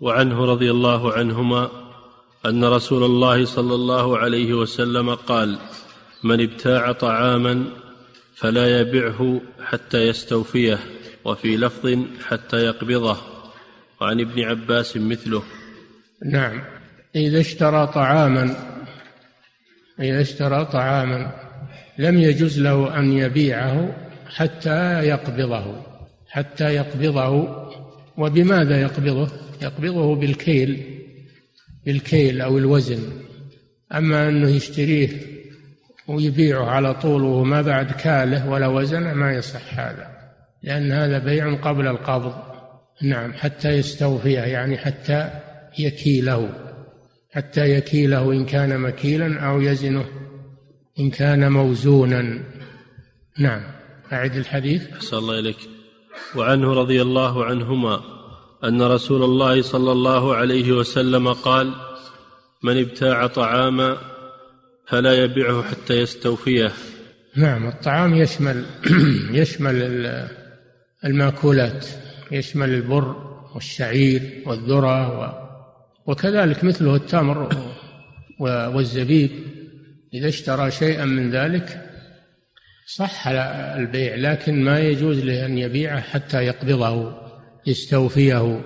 وعنه رضي الله عنهما أن رسول الله صلى الله عليه وسلم قال من ابتاع طعاما فلا يبعه حتى يستوفيه وفي لفظ حتى يقبضه. وعن ابن عباس مثله. نعم. إذا اشترى طعاما إذا اشترى طعاما لم يجوز له أن يبيعه حتى يقبضه حتى يقبضه وبماذا يقبضه؟ يقبضه بالكيل بالكيل أو الوزن. أما أنه يشتريه ويبيعه على طول وهو ما بعد كاله ولا وزن ما يصح هذا لأن هذا بيع قبل القبض. نعم حتى يستوفيه يعني حتى يكيله حتى يكيله إن كان مكيلا أو يزنه إن كان موزونا. نعم أعد الحديث. أحسن الله إليك. وعنه رضي الله عنهما أن رسول الله صلى الله عليه وسلم قال من ابتاع طعاما فلا يبيعه حتى يستوفيه. نعم الطعام يشمل يشمل المأكولات يشمل البر والشعير والذرة وكذلك مثله التمر والزبيب. إذا اشترى شيئا من ذلك صح البيع لكن ما يجوز له أن يبيعه حتى يقبضه يستوفيه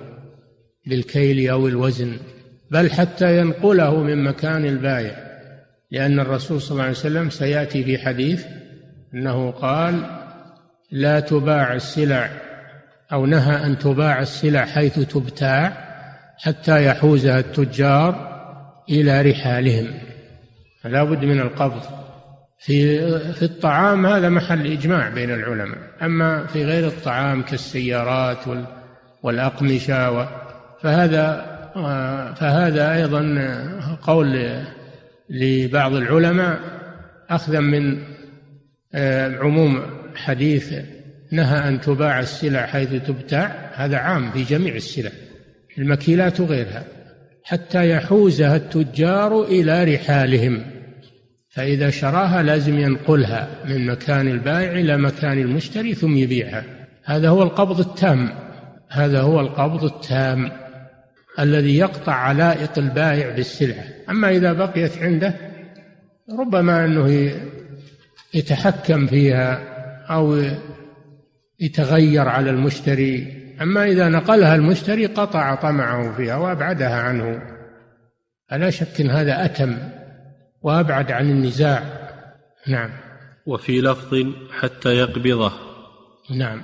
بالكيل أو الوزن بل حتى ينقله من مكان البائع لأن الرسول صلى الله عليه وسلم سيأتي في حديث أنه قال لا تباع السلع أو نهى أن تباع السلع حيث تبتاع حتى يحوزها التجار إلى رحالهم. فلا بد من القبض. في في الطعام هذا محل إجماع بين العلماء. أما في غير الطعام كالسيارات والأقمشة فهذا فهذا أيضا قول لبعض العلماء أخذا من آه، عموم حديث نهى أن تباع السلع حيث تبتاع. هذا عام في جميع السلع المكيلات وغيرها حتى يحوزها التجار إلى رحالهم. فإذا شراها لازم ينقلها من مكان البائع إلى مكان المشتري ثم يبيعها. هذا هو القبض التام. هذا هو القبض التام الذي يقطع علائق البائع بالسلعة. أما إذا بقيت عنده ربما أنه يتحكم فيها أو يتغير على المشتري. أما إذا نقلها المشتري قطع طمعه فيها وأبعدها عنه. فلا شك أن هذا أتم. وأبعد عن النزاع. نعم. وفي لفظ حتى يقبضه. نعم.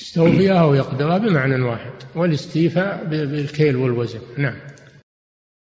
استوفيها ويقبضها بمعنى واحد والاستيفاء بالكيل والوزن. نعم.